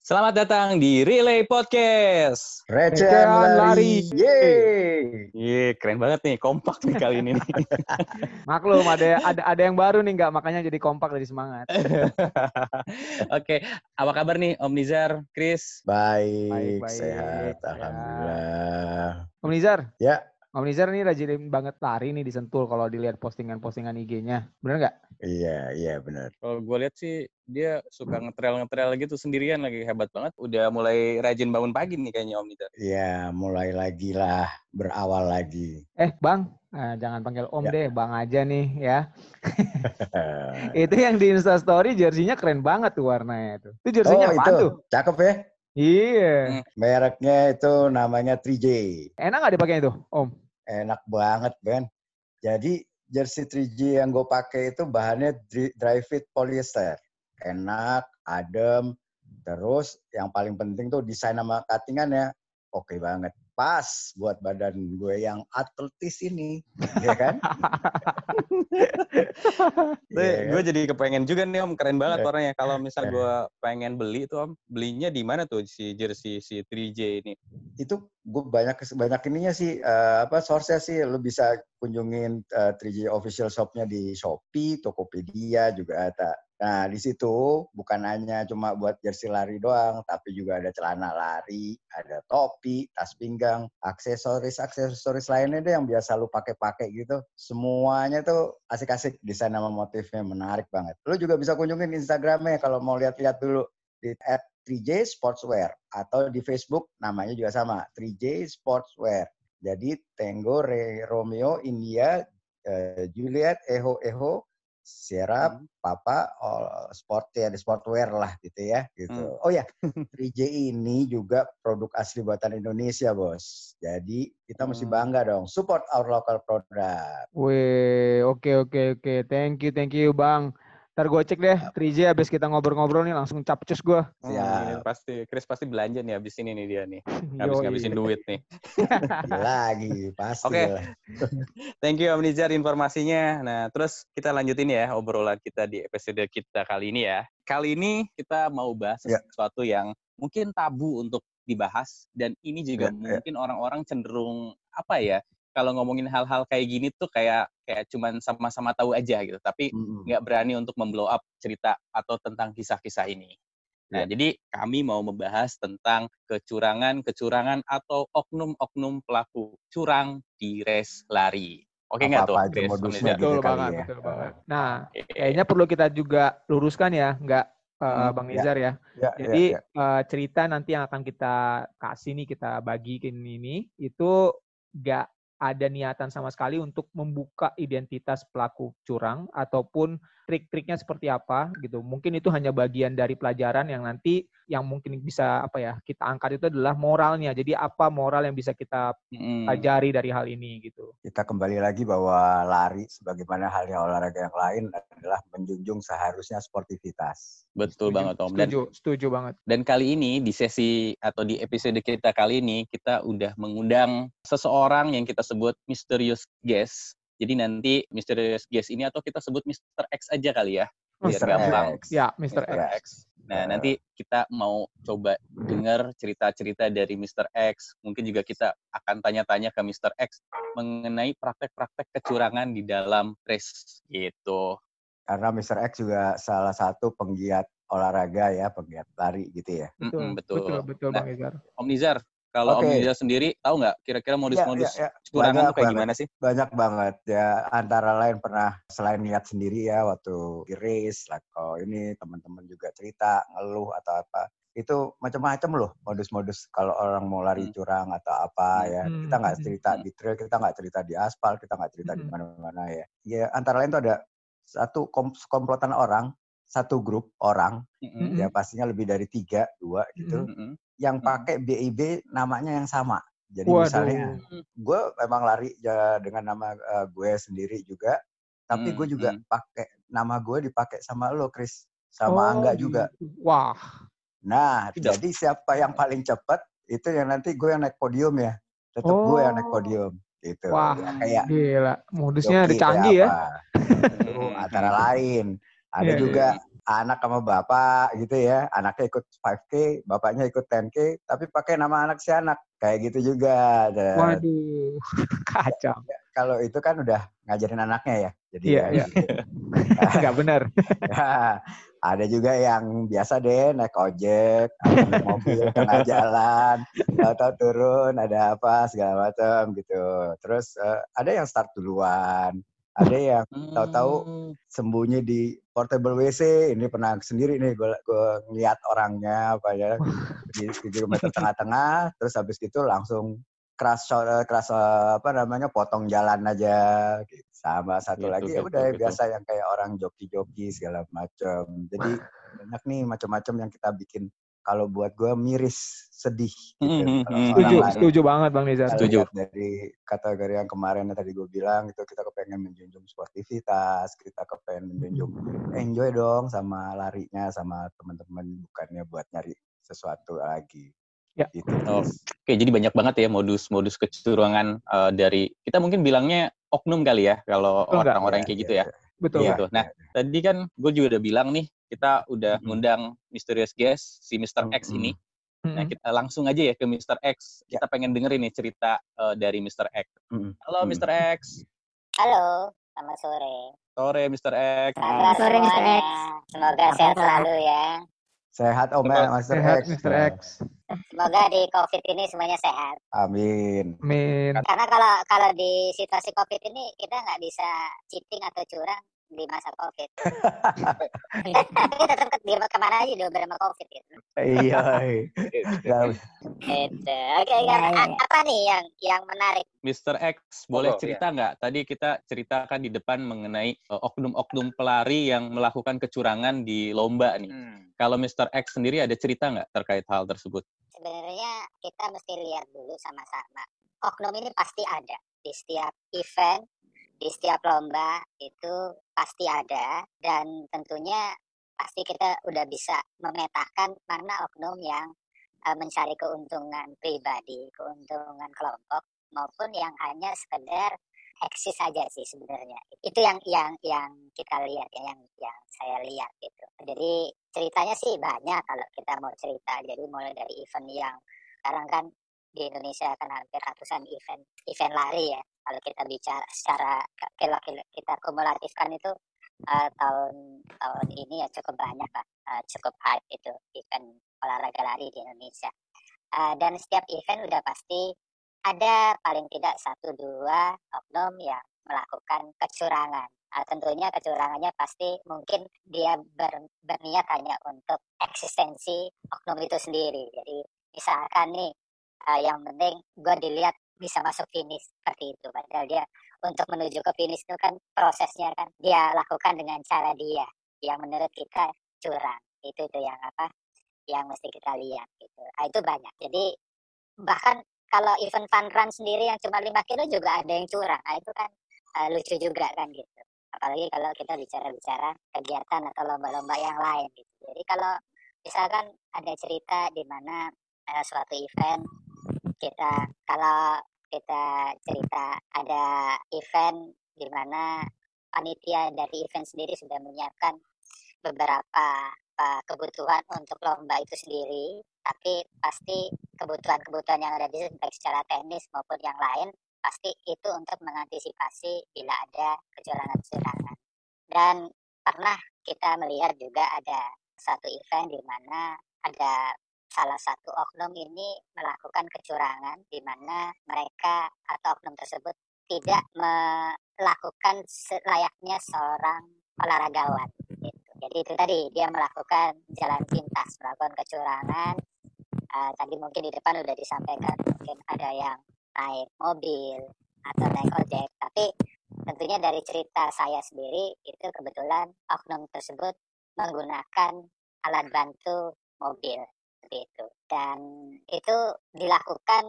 Selamat datang di Relay Podcast. Recehan lari. Yeay. Iya, keren banget nih, kompak nih kali ini. Maklum ada ada ada yang baru nih nggak makanya jadi kompak jadi semangat. Oke, apa kabar nih Om Nizar, Chris? Baik, Baik, baik. sehat. Ya. Alhamdulillah. Om Nizar, Ya, Om Nizar nih rajin banget lari nih di Sentul kalau dilihat postingan-postingan IG-nya. Bener nggak? iya, iya benar. Kalau gue lihat sih dia suka ngetrail-ngetrail gitu sendirian lagi hebat banget. Udah mulai rajin bangun pagi nih kayaknya Om Nizar. Iya, mulai lagi lah, berawal lagi. Eh Bang, eh, jangan panggil Om Ya. deh, Bang aja nih ya. itu yang di Instastory jersinya keren banget tuh warnanya itu. Itu oh, jersinya apa itu. tuh? Cakep ya. Iya. Hmm. Mereknya itu namanya 3J. Enak nggak dipakai itu, Om? Enak banget, Ben. Jadi, jersey 3J yang gue pakai itu bahannya dry, fit polyester. Enak, adem. Terus yang paling penting tuh desain sama cuttingannya oke banget. Pas buat badan gue yang atletis ini, ya kan? Iya kan? Gue jadi kepengen juga nih Om, keren banget Eh. warnanya. Kalau misal Eh. gue pengen beli tuh Om, belinya di mana tuh si jersey si 3J ini? itu gue banyak banyak ininya sih eh, apa source sih lu bisa kunjungin eh, 3J official shopnya di Shopee, Tokopedia juga ada. Nah di situ bukan hanya cuma buat jersey lari doang, tapi juga ada celana lari, ada topi, tas pinggang, aksesoris aksesoris lainnya deh yang biasa lu pakai-pakai gitu. Semuanya tuh asik-asik desain sama motifnya menarik banget. Lu juga bisa kunjungin Instagramnya kalau mau lihat-lihat dulu di 3J Sportswear atau di Facebook namanya juga sama 3J Sportswear. Jadi Tango, Re, Romeo, India, eh, Juliet, Eho, Eho, Sierra, Hmm. Papa, all sport ya, di sportwear lah gitu ya. Gitu. Hmm. Oh ya, 3J ini juga produk asli buatan Indonesia bos. Jadi kita mesti Hmm. bangga dong, support our local product. Wih, oke oke oke. Thank you, thank you, Bang. Ntar gue cek deh, 3J abis kita ngobrol-ngobrol nih langsung capcus gue. Hmm, Siap. ini pasti Chris pasti belanja nih abis ini nih dia nih. Yoi. Habis ngabisin duit nih. Lagi pasti Oke. lah. Thank you Om Nizar informasinya. Nah, terus kita lanjutin ya obrolan kita di episode kita kali ini ya. Kali ini kita mau bahas Ya. sesuatu yang mungkin tabu untuk dibahas dan ini juga Ya, ya. mungkin orang-orang cenderung apa ya? Kalau ngomongin hal-hal kayak gini tuh kayak kayak cuman sama-sama tahu aja gitu, tapi nggak berani untuk memblow up cerita atau tentang kisah-kisah ini. Nah, Ya. jadi kami mau membahas tentang kecurangan-kecurangan atau oknum-oknum pelaku curang di race lari. Oke nggak tuh, Apa-apa aja modusnya gitu Betul kali banget, ya. betul banget. Nah, kayaknya perlu kita juga luruskan ya, nggak uh, Hmm, Bang ya. Nizar ya. Ya, Jadi ya, ya. uh, cerita nanti yang akan kita kasih nih, kita bagikan ini, itu nggak ada niatan sama sekali untuk membuka identitas pelaku curang ataupun trik-triknya seperti apa gitu. Mungkin itu hanya bagian dari pelajaran yang nanti yang mungkin bisa apa ya kita angkat itu adalah moralnya. Jadi apa moral yang bisa kita Mm-mm. pelajari dari hal ini gitu. kita kembali lagi bahwa lari sebagaimana halnya olahraga yang lain adalah menjunjung seharusnya sportivitas. Betul Setuju, banget Om. Dan Setuju, setuju banget. Dan kali ini di sesi atau di episode kita kali ini kita udah mengundang seseorang yang kita sebut mysterious guest. Jadi nanti mysterious guest ini atau kita sebut Mr. X aja kali ya. Biar Mr. gampang. X. Ya, Mr. Mr. X. X. Nah, nanti kita mau coba dengar cerita-cerita dari Mr. X. Mungkin juga kita akan tanya-tanya ke Mr. X mengenai praktek-praktek kecurangan di dalam race gitu. Karena Mr. X juga salah satu penggiat olahraga ya, penggiat lari gitu ya. Betul, Mm-mm, betul, betul, Nah, Bang Izar. Om Nizar, kalau Om Oke. Nizar sendiri tahu nggak kira-kira modus-modus Ya, ya, ya. Banyak tuh kayak banget. gimana sih? Banyak banget ya. Antara lain pernah selain lihat sendiri ya waktu race, lah kalau ini teman-teman juga cerita ngeluh atau apa. Itu macam-macam loh modus-modus kalau orang mau lari Hmm. curang atau apa ya. Hmm, Kita nggak hmm, cerita di trail, kita nggak cerita di aspal, kita nggak cerita di mana-mana ya. Ya antara lain tuh ada satu kom- komplotan orang, satu grup orang, Mm-mm. ya pastinya lebih dari tiga, dua gitu, Mm-mm. yang pakai BIB namanya yang sama. Jadi Waduh. misalnya gue memang lari ya dengan nama eh, gue sendiri juga, tapi gue Hmm, juga pakai nama gue dipakai sama lo, Chris, sama Angga juga. gitu. Wah, Nah, Tidak. jadi siapa yang paling cepat itu yang nanti gue yang naik podium ya. Tetap gue yang naik Oh. podium. gitu. Wah, Ya, kayak gila. Modusnya ada canggih ya. antara lain. Ada Iya, juga anak sama bapak gitu ya. Anaknya ikut 5K, bapaknya ikut 10K, tapi pakai nama anak si anak. Kayak gitu juga. Dan Waduh, kacau. kalau itu kan udah ngajarin anaknya ya. Jadi Iya, ya iya. gitu. Nggak benar. Ya, ada juga yang biasa deh naik ojek, naik mobil tengah jalan, atau turun, ada apa segala macam gitu. Terus eh, ada yang start duluan, ada yang Tahu-tahu Hmm. sembunyi di portable WC. Ini pernah sendiri nih gue gue ngeliat orangnya apa ya di, kilometer tengah-tengah, terus habis itu langsung keras shot- eh, keras eh, apa namanya potong jalan aja gitu. sama satu Gitu, lagi ya gitu, udah gitu. biasa yang kayak orang joki-joki segala macam jadi banyak nih macam-macam yang kita bikin kalau buat gue miris sedih gitu kalau mhm. seorang Setuju, lari setuju banget Bang Nizar. Setuju. dari kategori yang kemarin yang tadi gue bilang itu kita kepengen menjunjung sportivitas kita kepengen menjunjung enjoy dong sama larinya sama teman-teman bukannya buat nyari sesuatu lagi Ya. gitu Oh, Oke, jadi banyak banget ya modus-modus kecurangan eh, dari kita mungkin bilangnya oknum kali ya kalau orang-orang yang kayak gitu ya. Betul. Iya. Gitu. Nah, tadi kan gue juga udah bilang nih, kita udah ngundang Mysterious Guest si Mr. X ini. Nah, kita langsung aja ya ke Mr. X. Kita pengen dengerin nih cerita eh, dari Mr. X. Halo. Mr. X. Halo, selamat sore. Sore Mr. X. Selamat sore, Mr. X. Semoga sehat selalu ya. sehat om ya Master Sehat, X Mr. X. Semoga di COVID ini semuanya sehat. amin Amin. Karena kalau kalau di situasi COVID ini kita nggak bisa cheating atau curang di masa COVID. Tapi tetap ke, di ke mana aja diobrol sama COVID gitu. iya Ya, Gitu. Oke, Ya, kan. ya, A- apa nih yang yang menarik? Mr. X, boleh Monggo, cerita nggak? Tadi kita ceritakan di depan mengenai eh, oknum-oknum pelari yang melakukan kecurangan di lomba nih. Kalau Mr. X sendiri ada cerita nggak terkait hal tersebut? Sebenarnya kita mesti lihat dulu sama-sama. Oknum ini pasti ada di setiap event, di setiap lomba itu pasti ada dan tentunya pasti kita udah bisa memetakan mana oknum yang eh, mencari keuntungan pribadi, keuntungan kelompok maupun yang hanya sekedar eksis saja sih sebenarnya. Itu yang yang yang kita lihat ya, yang yang saya lihat gitu. Jadi ceritanya sih banyak kalau kita mau cerita. Jadi mulai dari event yang sekarang kan di Indonesia kan hampir ratusan event event lari ya. Kalau kita bicara secara kalau kita kumulatifkan itu eh, tahun tahun ini ya cukup banyak lah, eh, cukup hype itu event olahraga lari di Indonesia. Eh, dan setiap event udah pasti ada paling tidak satu dua oknum yang melakukan kecurangan. Ah, tentunya kecurangannya pasti mungkin dia ber- berniat hanya untuk eksistensi oknum itu sendiri. Jadi misalkan nih ah, yang penting gue dilihat bisa masuk finish seperti itu. Padahal dia untuk menuju ke finish itu kan prosesnya kan dia lakukan dengan cara dia yang menurut kita curang. Itu tuh yang apa? Yang mesti kita lihat gitu. Ah, itu banyak. Jadi bahkan kalau event fun run sendiri yang cuma 5 kilo juga ada yang curang. Nah, itu kan eh, lucu juga kan gitu. Apalagi kalau kita bicara-bicara kegiatan atau lomba-lomba yang lain gitu. Jadi kalau misalkan ada cerita di mana eh, suatu event kita kalau kita cerita ada event di mana panitia dari event sendiri sudah menyiapkan beberapa uh, kebutuhan untuk lomba itu sendiri, tapi pasti kebutuhan-kebutuhan yang ada di situ baik secara teknis maupun yang lain pasti itu untuk mengantisipasi bila ada kecurangan-kecurangan. Dan pernah kita melihat juga ada satu event di mana ada salah satu oknum ini melakukan kecurangan di mana mereka atau oknum tersebut tidak melakukan selayaknya seorang olahragawan. Gitu. Jadi itu tadi dia melakukan jalan pintas, melakukan kecurangan. Uh, tadi mungkin di depan udah disampaikan mungkin ada yang naik mobil atau naik ojek, tapi tentunya dari cerita saya sendiri itu kebetulan oknum tersebut menggunakan alat bantu mobil itu dan itu dilakukan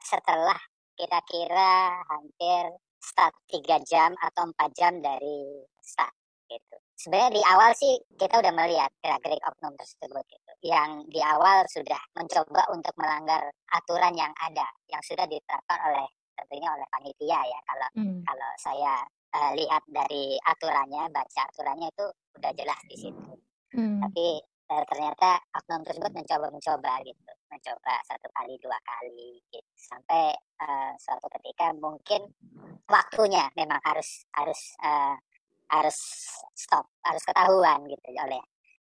setelah kira-kira hampir start 3 jam atau 4 jam dari start gitu. Sebenarnya di awal sih kita udah melihat gerak-gerik oknum tersebut gitu. Yang di awal sudah mencoba untuk melanggar aturan yang ada, yang sudah ditetapkan oleh tentunya oleh panitia ya kalau hmm. kalau saya uh, lihat dari aturannya baca aturannya itu udah jelas di situ hmm. tapi uh, ternyata oknum tersebut mencoba mencoba gitu mencoba satu kali dua kali gitu. sampai uh, suatu ketika mungkin waktunya memang harus harus uh, harus stop harus ketahuan gitu oleh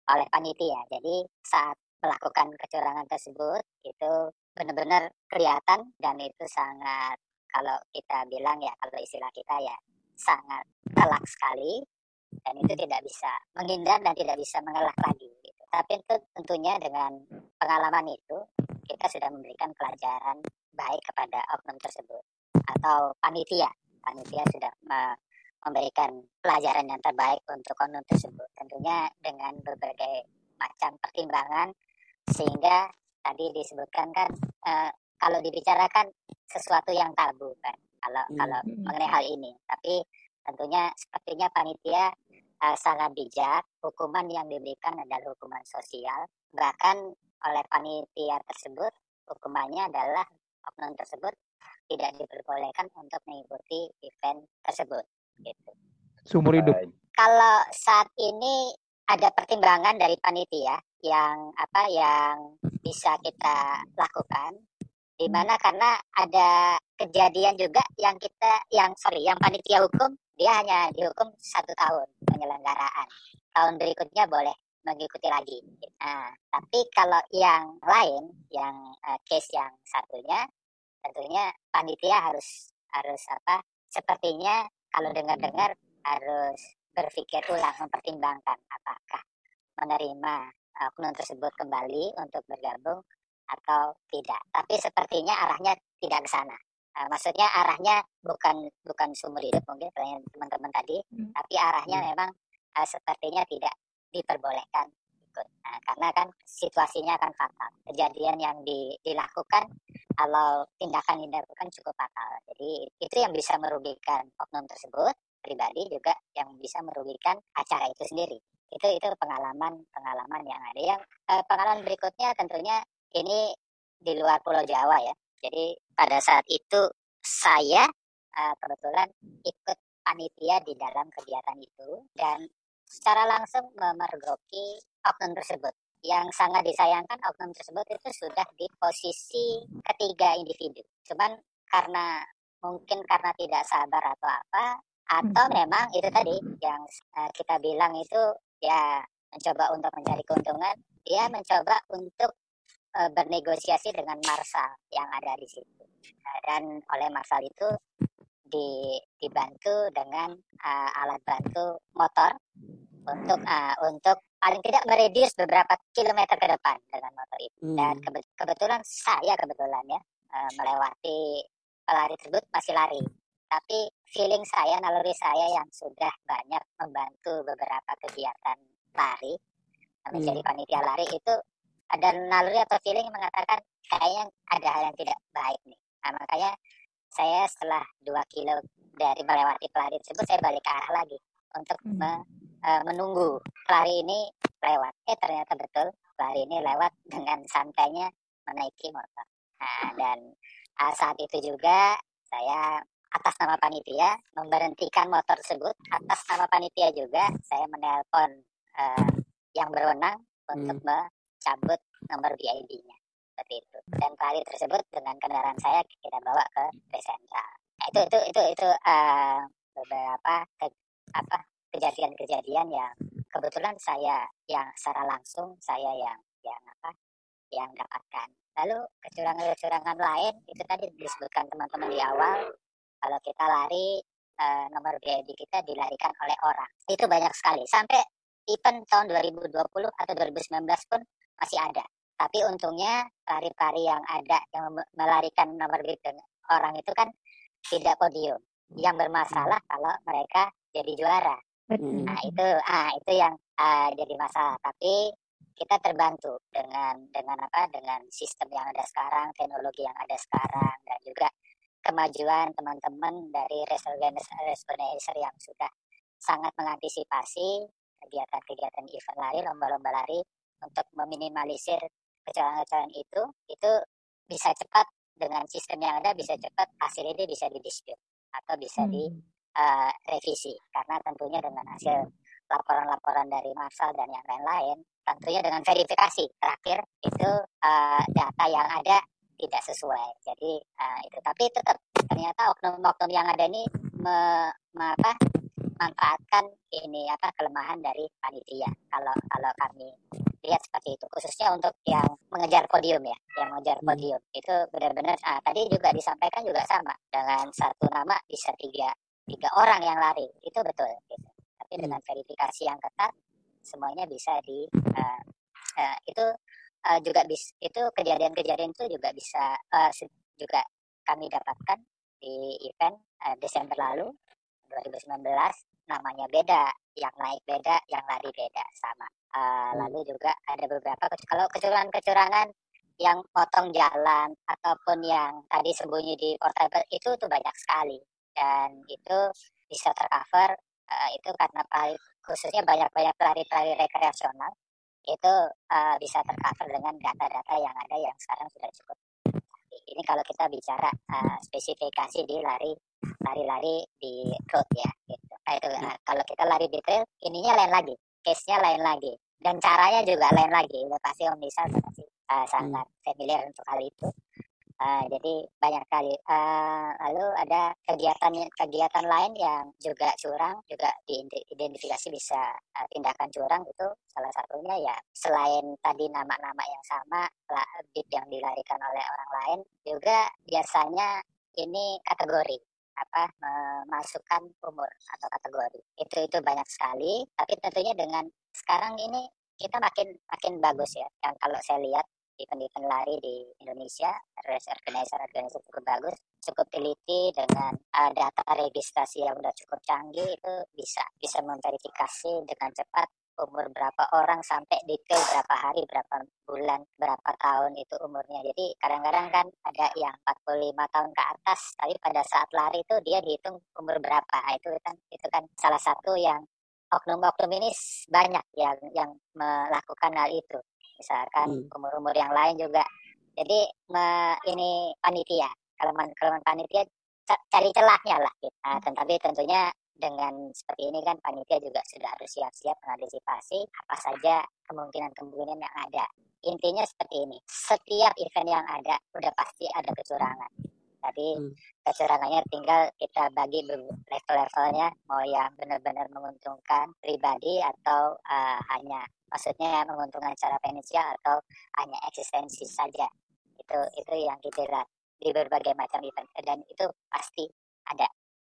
oleh panitia jadi saat melakukan kecurangan tersebut itu benar-benar kelihatan dan itu sangat kalau kita bilang ya kalau istilah kita ya sangat telak sekali dan itu tidak bisa menghindar dan tidak bisa mengelak lagi. Tapi itu tentunya dengan pengalaman itu kita sudah memberikan pelajaran baik kepada oknum tersebut atau panitia panitia sudah memberikan pelajaran yang terbaik untuk oknum tersebut tentunya dengan berbagai macam pertimbangan sehingga tadi disebutkan kan uh, kalau dibicarakan sesuatu yang tabu kan kalau hmm. kalau mengenai hal ini tapi tentunya sepertinya panitia uh, sangat bijak hukuman yang diberikan adalah hukuman sosial bahkan oleh panitia tersebut hukumannya adalah oknum tersebut tidak diperbolehkan untuk mengikuti event tersebut gitu. Sumur hidup. Kalau saat ini ada pertimbangan dari panitia yang apa yang bisa kita lakukan di mana karena ada kejadian juga yang kita yang sorry yang panitia hukum dia hanya dihukum satu tahun penyelenggaraan tahun berikutnya boleh mengikuti lagi nah tapi kalau yang lain yang uh, case yang satunya tentunya panitia harus harus apa sepertinya kalau dengar-dengar harus berpikir ulang, mempertimbangkan apakah menerima uh, oknum tersebut kembali untuk bergabung atau tidak. Tapi sepertinya arahnya tidak ke sana. Uh, maksudnya arahnya bukan bukan sumur hidup mungkin teman-teman tadi, hmm. tapi arahnya hmm. memang uh, sepertinya tidak diperbolehkan ikut. Nah, karena kan situasinya akan fatal. Kejadian yang di, dilakukan kalau tindakan yang dilakukan cukup fatal. Jadi itu yang bisa merugikan oknum tersebut pribadi juga yang bisa merugikan acara itu sendiri. Itu itu pengalaman pengalaman yang ada. Yang eh, pengalaman berikutnya tentunya ini di luar Pulau Jawa ya. Jadi pada saat itu saya eh, kebetulan ikut panitia di dalam kegiatan itu dan secara langsung memergoki oknum tersebut. Yang sangat disayangkan oknum tersebut itu sudah di posisi ketiga individu. Cuman karena mungkin karena tidak sabar atau apa, atau hmm. memang itu tadi yang uh, kita bilang itu ya mencoba untuk mencari keuntungan dia mencoba untuk uh, bernegosiasi dengan marsal yang ada di situ uh, dan oleh marsal itu di, dibantu dengan uh, alat bantu motor untuk uh, untuk paling tidak meredius beberapa kilometer ke depan dengan motor itu hmm. dan kebetulan saya kebetulan ya uh, melewati pelari tersebut masih lari tapi feeling saya, naluri saya yang sudah banyak membantu beberapa kegiatan lari, menjadi hmm. panitia lari itu ada naluri atau feeling yang mengatakan kayaknya ada hal yang tidak baik nih. Nah, makanya saya setelah dua kilo dari melewati pelari tersebut, saya balik ke arah lagi untuk hmm. me, uh, menunggu pelari ini lewat. Eh ternyata betul pelari ini lewat dengan santainya menaiki motor. Nah, dan uh, saat itu juga saya atas nama panitia memberhentikan motor tersebut atas nama panitia juga saya menelpon uh, yang berwenang untuk hmm. Mencabut nomor VID-nya seperti itu dan pelari tersebut dengan kendaraan saya kita bawa ke presentral nah, itu itu itu itu uh, beberapa ke, apa kejadian-kejadian yang kebetulan saya yang secara langsung saya yang yang apa yang dapatkan lalu kecurangan-kecurangan lain itu tadi disebutkan teman-teman di awal kalau kita lari uh, nomor BID kita dilarikan oleh orang. Itu banyak sekali. Sampai event tahun 2020 atau 2019 pun masih ada. Tapi untungnya lari-lari yang ada yang melarikan nomor BID orang itu kan tidak podium. Yang bermasalah kalau mereka jadi juara. Nah itu, ah itu yang uh, jadi masalah. Tapi kita terbantu dengan dengan apa? Dengan sistem yang ada sekarang, teknologi yang ada sekarang, dan juga kemajuan teman-teman dari race organizer yang sudah sangat mengantisipasi kegiatan-kegiatan event lari, lomba-lomba lari untuk meminimalisir kecurangan-kecurangan itu, itu bisa cepat. Dengan sistem yang ada bisa cepat hasil ini bisa didispute atau bisa hmm. direvisi uh, karena tentunya dengan hasil laporan-laporan dari Marsal dan yang lain-lain tentunya dengan verifikasi terakhir itu uh, data yang ada tidak sesuai. Jadi uh, itu. Tapi tetap ternyata oknum-oknum yang ada ini me, me, apa, manfaatkan ini apa kelemahan dari panitia. Kalau kalau kami lihat seperti itu khususnya untuk yang mengejar podium ya yang mengejar hmm. podium itu benar-benar ah, tadi juga disampaikan juga sama dengan satu nama bisa tiga tiga orang yang lari itu betul gitu. tapi hmm. dengan verifikasi yang ketat semuanya bisa di uh, uh, itu uh, juga bis itu kejadian-kejadian itu juga bisa uh, juga kami dapatkan di event uh, Desember lalu 2019 namanya beda, yang naik beda, yang lari beda sama. Uh, lalu juga ada beberapa kalau kecurangan-kecurangan yang potong jalan ataupun yang tadi sembunyi di portable itu tuh banyak sekali dan itu bisa tercover uh, itu karena khususnya banyak-banyak pelari-pelari rekreasional itu uh, bisa tercover dengan data-data yang ada yang sekarang sudah cukup ini kalau kita bicara uh, spesifikasi di lari lari-lari di road ya gitu. Nah, itu nah, kalau kita lari di trail ininya lain lagi, case-nya lain lagi dan caranya juga lain lagi. Udah pasti Om Nisa pasti uh, sangat familiar untuk hal itu. Uh, jadi banyak kali. Uh, lalu ada kegiatan-kegiatan lain yang juga curang, juga diidentifikasi bisa uh, tindakan curang itu salah satunya ya selain tadi nama-nama yang sama, bib yang dilarikan oleh orang lain, juga biasanya ini kategori apa memasukkan umur atau kategori. Itu itu banyak sekali. Tapi tentunya dengan sekarang ini kita makin makin bagus ya. Yang kalau saya lihat event-event lari di Indonesia, race organizer-organizer cukup bagus, cukup teliti dengan uh, data registrasi yang sudah cukup canggih itu bisa bisa memverifikasi dengan cepat umur berapa orang sampai detail berapa hari, berapa bulan, berapa tahun itu umurnya. Jadi kadang-kadang kan ada yang 45 tahun ke atas, tapi pada saat lari itu dia dihitung umur berapa. Nah, itu kan itu kan salah satu yang oknum-oknum ini banyak yang yang melakukan hal itu misalkan hmm. umur-umur yang lain juga. Jadi me, ini panitia, kelemahan kelemahan panitia cari celahnya lah. Gitu. Nah, tetapi tentunya dengan seperti ini kan panitia juga sudah harus siap-siap mengantisipasi apa saja kemungkinan-kemungkinan yang ada. Intinya seperti ini, setiap event yang ada udah pasti ada kecurangan. Tapi hmm. kecurangannya tinggal kita bagi level-levelnya, mau yang benar-benar menguntungkan pribadi atau uh, hanya maksudnya menguntungkan secara finansial atau hanya eksistensi saja itu itu yang kita lihat di berbagai macam event dan itu pasti ada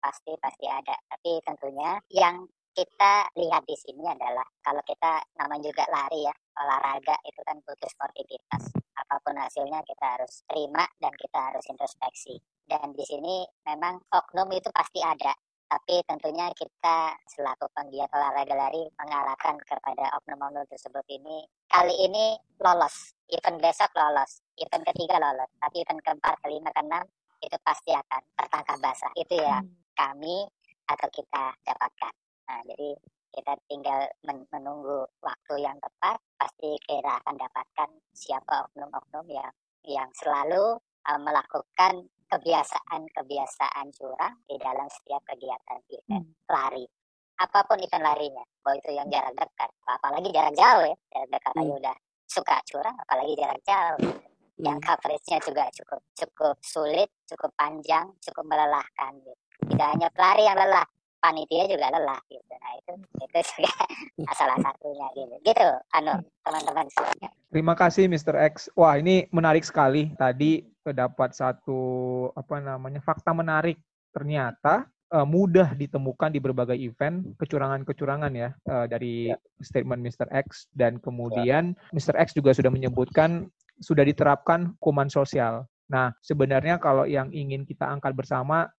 pasti pasti ada. Tapi tentunya yang kita lihat di sini adalah kalau kita namanya juga lari ya olahraga itu kan butuh sportivitas. Apa pun hasilnya kita harus terima dan kita harus introspeksi. Dan di sini memang oknum itu pasti ada. Tapi tentunya kita selaku penggiat olahraga lari mengarahkan kepada oknum-oknum tersebut ini kali ini lolos event besok lolos event ketiga lolos tapi event keempat kelima keenam itu pasti akan tertangkap basah. Itu ya. Hmm. Kami atau kita dapatkan nah jadi kita tinggal men menunggu waktu yang tepat pasti kita akan dapatkan siapa oknum-oknum yang yang selalu uh, melakukan kebiasaan-kebiasaan curang di dalam setiap kegiatan event hmm. lari. Apa pun event larinya, mau itu yang jarak dekat, apalagi jarak jauh ya, jarak dekat hmm. aja udah suka curang, apalagi jarak jauh. Hmm. Yang coveragenya juga cukup cukup sulit, cukup panjang, cukup melelahkan. Gitu. Tidak hanya pelari yang lelah, panitia juga lelah gitu. Nah itu itu juga salah satunya gitu. Gitu, anu teman-teman Terima kasih Mr. X. Wah ini menarik sekali. Tadi terdapat satu apa namanya fakta menarik ternyata uh, mudah ditemukan di berbagai event kecurangan-kecurangan ya uh, dari ya. statement Mr. X dan kemudian ya. Mr. X juga sudah menyebutkan sudah diterapkan hukuman sosial. Nah, sebenarnya kalau yang ingin kita angkat bersama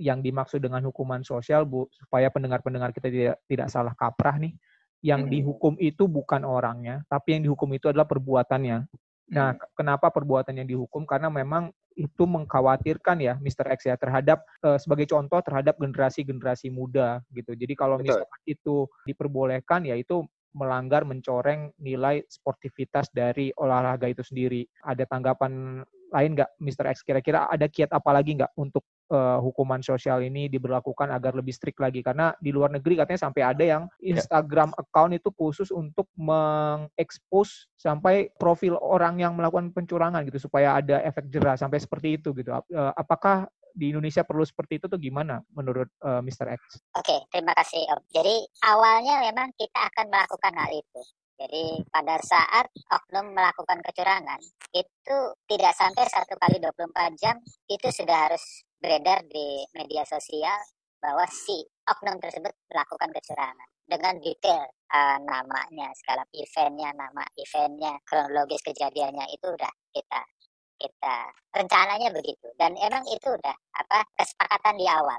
yang dimaksud dengan hukuman sosial Bu supaya pendengar-pendengar kita tidak tidak salah kaprah nih, yang hmm. dihukum itu bukan orangnya, tapi yang dihukum itu adalah perbuatannya. Nah, kenapa perbuatan yang dihukum? Karena memang itu mengkhawatirkan ya Mr. X ya terhadap uh, sebagai contoh terhadap generasi-generasi muda gitu. Jadi kalau misalnya itu diperbolehkan ya itu melanggar mencoreng nilai sportivitas dari olahraga itu sendiri. Ada tanggapan lain nggak, Mr. X? Kira-kira ada kiat apa lagi nggak untuk uh, hukuman sosial ini diberlakukan agar lebih strict lagi? Karena di luar negeri katanya sampai ada yang ya. Instagram account itu khusus untuk mengekspos sampai profil orang yang melakukan pencurangan gitu supaya ada efek jerah sampai seperti itu gitu. Uh, apakah di Indonesia perlu seperti itu tuh gimana menurut uh, Mr. X? Oke, okay, terima kasih Om. Jadi awalnya memang kita akan melakukan hal itu. Jadi pada saat oknum melakukan kecurangan, itu tidak sampai satu kali 24 jam, itu sudah harus beredar di media sosial bahwa si oknum tersebut melakukan kecurangan. Dengan detail uh, namanya, segala eventnya, nama eventnya, kronologis kejadiannya itu udah kita kita rencananya begitu. Dan emang itu udah apa kesepakatan di awal.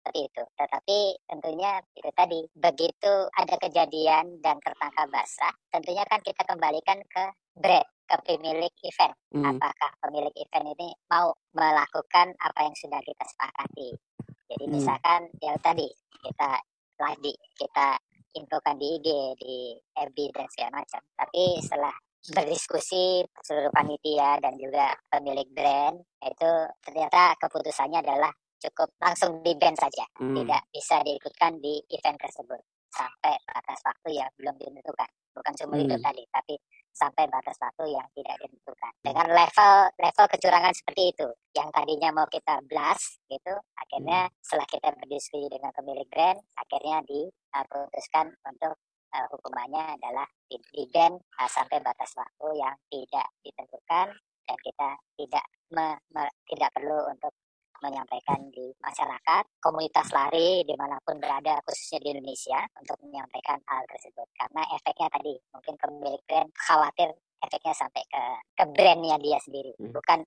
Seperti itu. Tetapi tentunya itu tadi begitu ada kejadian dan tertangkap basah, tentunya kan kita kembalikan ke brand, ke pemilik event. Hmm. Apakah pemilik event ini mau melakukan apa yang sudah kita sepakati? Jadi hmm. misalkan ya tadi kita live di kita infokan di IG, di FB dan segala macam. Tapi setelah berdiskusi seluruh panitia dan juga pemilik brand itu ternyata keputusannya adalah cukup langsung di band saja, hmm. tidak bisa diikutkan di event tersebut sampai batas waktu yang belum ditentukan. Bukan cuma hmm. itu tadi, tapi sampai batas waktu yang tidak ditentukan. Dengan level level kecurangan seperti itu, yang tadinya mau kita blast gitu, akhirnya hmm. setelah kita berdiskusi dengan pemilik brand, akhirnya diputuskan untuk uh, hukumannya adalah di, di band uh, sampai batas waktu yang tidak ditentukan dan kita tidak me, me, tidak perlu untuk menyampaikan di masyarakat, komunitas lari di mana pun berada, khususnya di Indonesia, untuk menyampaikan hal tersebut. Karena efeknya tadi, mungkin pemilik brand khawatir efeknya sampai ke ke brandnya dia sendiri, hmm. bukan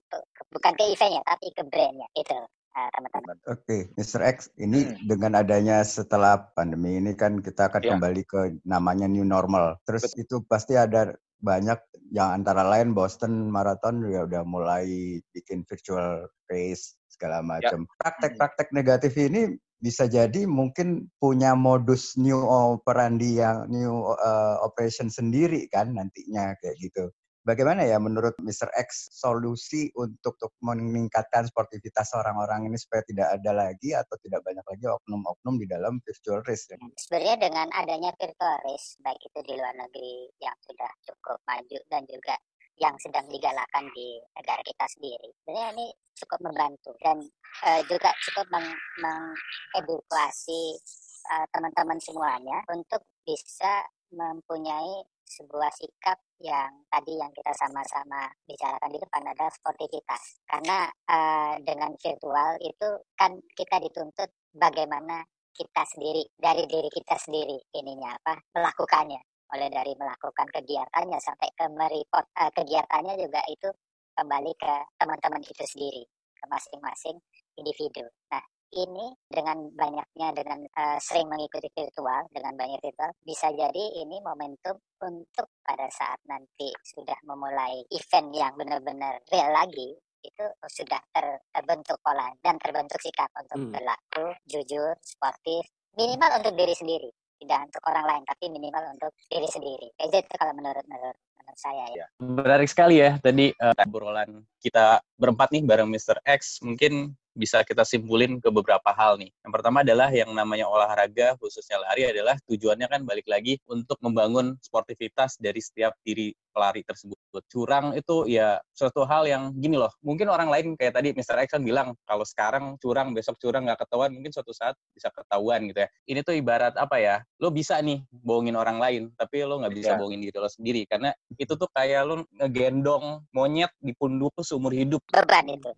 bukan ke eventnya, tapi ke brandnya itu eh, teman-teman. Oke, okay. Mr. X, ini hmm. dengan adanya setelah pandemi ini kan kita akan yeah. kembali ke namanya new normal. Terus Betul. itu pasti ada banyak yang antara lain Boston Marathon juga udah mulai bikin virtual race segala ya. macam. Praktek-praktek negatif ini bisa jadi mungkin punya modus new operandi yang new uh, operation sendiri kan nantinya kayak gitu. Bagaimana ya menurut Mr. X solusi untuk, untuk meningkatkan sportivitas orang-orang ini supaya tidak ada lagi atau tidak banyak lagi oknum-oknum di dalam virtual race? Sebenarnya dengan adanya virtual race, baik itu di luar negeri yang sudah cukup maju dan juga yang sedang digalakan di negara kita sendiri, sebenarnya ini cukup membantu dan uh, juga cukup mengedukasi uh, teman-teman semuanya untuk bisa mempunyai sebuah sikap yang tadi yang kita sama-sama bicarakan di depan adalah sportivitas. Karena uh, dengan virtual itu kan kita dituntut bagaimana kita sendiri dari diri kita sendiri ininya apa melakukannya mulai dari melakukan kegiatannya sampai ke mereport uh, kegiatannya juga itu kembali ke teman-teman itu sendiri ke masing-masing individu. Nah ini dengan banyaknya dengan uh, sering mengikuti virtual dengan banyak virtual bisa jadi ini momentum untuk pada saat nanti sudah memulai event yang benar-benar real lagi itu sudah ter, terbentuk pola dan terbentuk sikap untuk hmm. berlaku jujur sportif minimal untuk diri sendiri tidak untuk orang lain tapi minimal untuk diri sendiri itu kalau menurut menurut menurut saya ya. Menarik sekali ya tadi uh, obrolan kita berempat nih bareng Mr. X mungkin bisa kita simpulin ke beberapa hal nih. Yang pertama adalah yang namanya olahraga, khususnya lari adalah tujuannya kan balik lagi untuk membangun sportivitas dari setiap diri pelari tersebut. Curang itu ya suatu hal yang gini loh, mungkin orang lain kayak tadi Mr. X kan bilang, kalau sekarang curang, besok curang nggak ketahuan, mungkin suatu saat bisa ketahuan gitu ya. Ini tuh ibarat apa ya, lo bisa nih bohongin orang lain, tapi lo nggak bisa yeah. bohongin diri lo sendiri. Karena itu tuh kayak lo ngegendong monyet di pundak seumur hidup. Beban itu,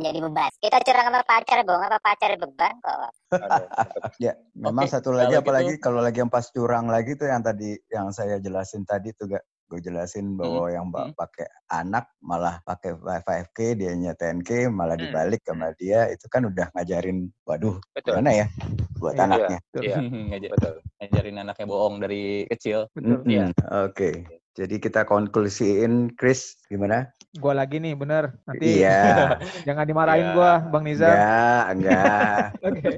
jadi beban kita curang sama pacar bohong apa pacar beban kok ya memang okay. satu lagi apalagi gitu. kalau lagi yang pas curang lagi tuh yang tadi yang saya jelasin tadi tuh gak gue jelasin bahwa hmm. yang hmm. pakai anak malah pakai 5K dia 10K malah hmm. dibalik sama dia itu kan udah ngajarin waduh betul. gimana ya buat iya, anaknya iya. Ngajar, betul ngajarin anaknya bohong dari kecil betul mm -hmm. ya oke okay. Jadi kita konklusiin, Chris, gimana? Gua lagi nih, bener. Nanti iya. jangan dimarahin yeah. gua, Bang Nizar. Enggak, enggak. Oke. okay.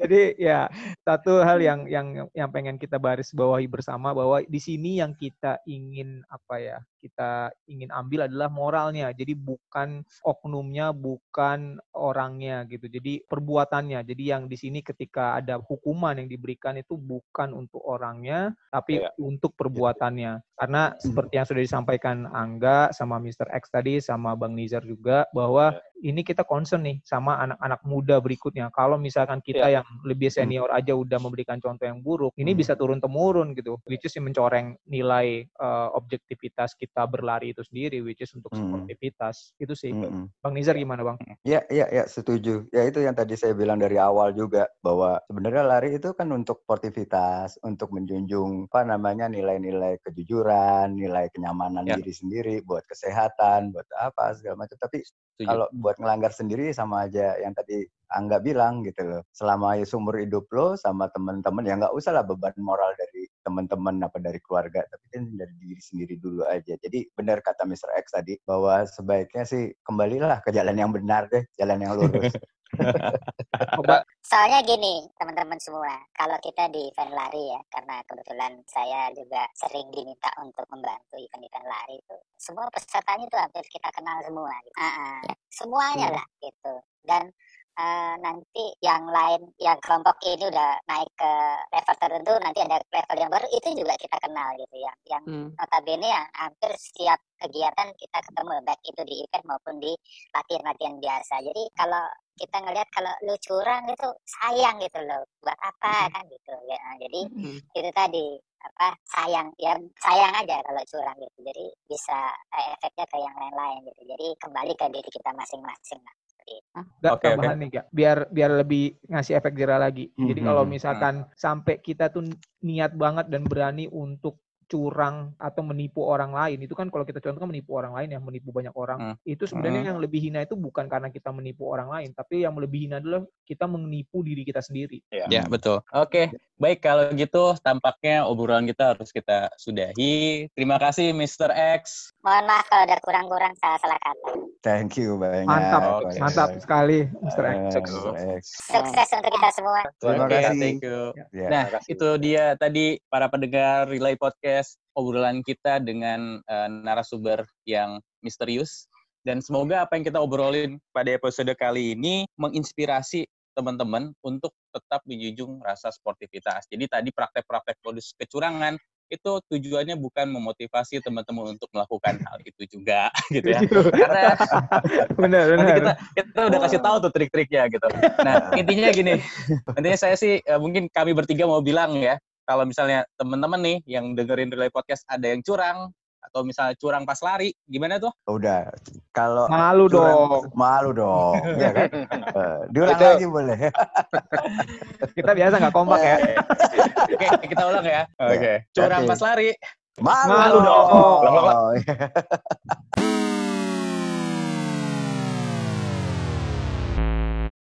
Jadi ya satu hal yang yang yang pengen kita baris bawahi bersama bahwa di sini yang kita ingin apa ya kita ingin ambil adalah moralnya. Jadi bukan oknumnya bukan orangnya gitu. Jadi perbuatannya. Jadi yang di sini ketika ada hukuman yang diberikan itu bukan untuk orangnya tapi Iya. untuk perbuatannya. Karena seperti yang sudah disampaikan Angga sama Mr. X tadi sama Bang Nizar juga bahwa ini kita concern nih sama anak-anak muda berikutnya. Kalau misalkan kita yang lebih senior aja udah memberikan contoh yang buruk, ini Hmm. bisa turun temurun gitu. Which is mencoreng nilai uh, objektivitas kita berlari itu sendiri, which is untuk Hmm. sportivitas. Itu sih. Mm-mm. Bang Nizar gimana bang? Ya, ya, ya, setuju. Ya itu yang tadi saya bilang dari awal juga bahwa sebenarnya lari itu kan untuk sportivitas, untuk menjunjung apa namanya nilai-nilai kejujuran, nilai kenyamanan Ya. diri sendiri, buat kesehatan, buat apa segala macam. Tapi Setuju. kalau buat ngelanggar sendiri sama aja yang tadi Angga bilang gitu loh. Selama seumur hidup lo sama teman-teman ya nggak usah lah beban moral dari teman-teman apa dari keluarga, tapi kan dari diri sendiri dulu aja. Jadi benar kata Mr. X tadi bahwa sebaiknya sih kembalilah ke jalan yang benar deh, jalan yang lurus. Soalnya gini, teman-teman semua, kalau kita di event lari ya, karena kebetulan saya juga sering diminta untuk membantu event-event lari itu, semua pesertanya itu hampir kita kenal semua. Gitu. Ah, ah. semuanya Hmm. lah gitu. Dan eh, nanti yang lain, yang kelompok ini udah naik ke level tertentu, nanti ada level yang baru, itu juga kita kenal gitu ya. Yang Hmm. notabene yang hampir setiap kegiatan kita ketemu, baik itu di event maupun di latihan-latihan biasa. Jadi kalau kita ngelihat kalau lu curang itu sayang gitu loh buat apa kan gitu ya jadi Hmm. itu tadi apa sayang ya sayang aja kalau curang gitu jadi bisa eh, efeknya ke yang lain-lain gitu jadi kembali ke diri kita masing-masing lah. Gak Oke, oke. tambahan nih Gak, biar biar lebih ngasih efek jerah lagi. Jadi Mhm, kalau mhm. misalkan sampai kita tuh niat banget dan berani untuk curang atau menipu orang lain itu kan kalau kita contoh kan menipu orang lain ya menipu banyak orang Hmm. itu sebenarnya yang lebih hina itu bukan karena kita menipu orang lain tapi yang lebih hina adalah kita menipu diri kita sendiri Ya, betul. Oke, baik kalau gitu tampaknya obrolan kita harus kita sudahi. Terima kasih Mr. X. mohon maaf kalau ada kurang-kurang salah-salah kata Thank you banyak. mantap Oke. mantap sekali Mr. X Sukses. Mr. X. sukses untuk kita semua Terima Oke, kasih. thank you. Ya. Nah, itu dia tadi para pendengar Relay Podcast obrolan kita dengan eh, narasumber yang misterius dan semoga apa yang kita obrolin pada episode kali ini menginspirasi teman-teman untuk tetap menjunjung rasa sportivitas. Jadi tadi praktek-praktek modus kecurangan itu tujuannya bukan memotivasi teman-teman untuk melakukan hal itu juga gitu ya. Karena benar nanti benar kita kita udah kasih tahu tuh trik-triknya gitu. Nah intinya gini, intinya saya sih eh, mungkin kami bertiga mau bilang ya, kalau misalnya teman-teman nih yang dengerin relay podcast ada yang curang atau misalnya curang pas lari, gimana tuh? Udah. Kalau malu curang- dong malu dong, ya kan? Eh, diulang Itu- lagi boleh. kita biasa nggak kompak ya Oke, kita ulang ya. Oke, curang pas lari. Malu, Malu dong. dong.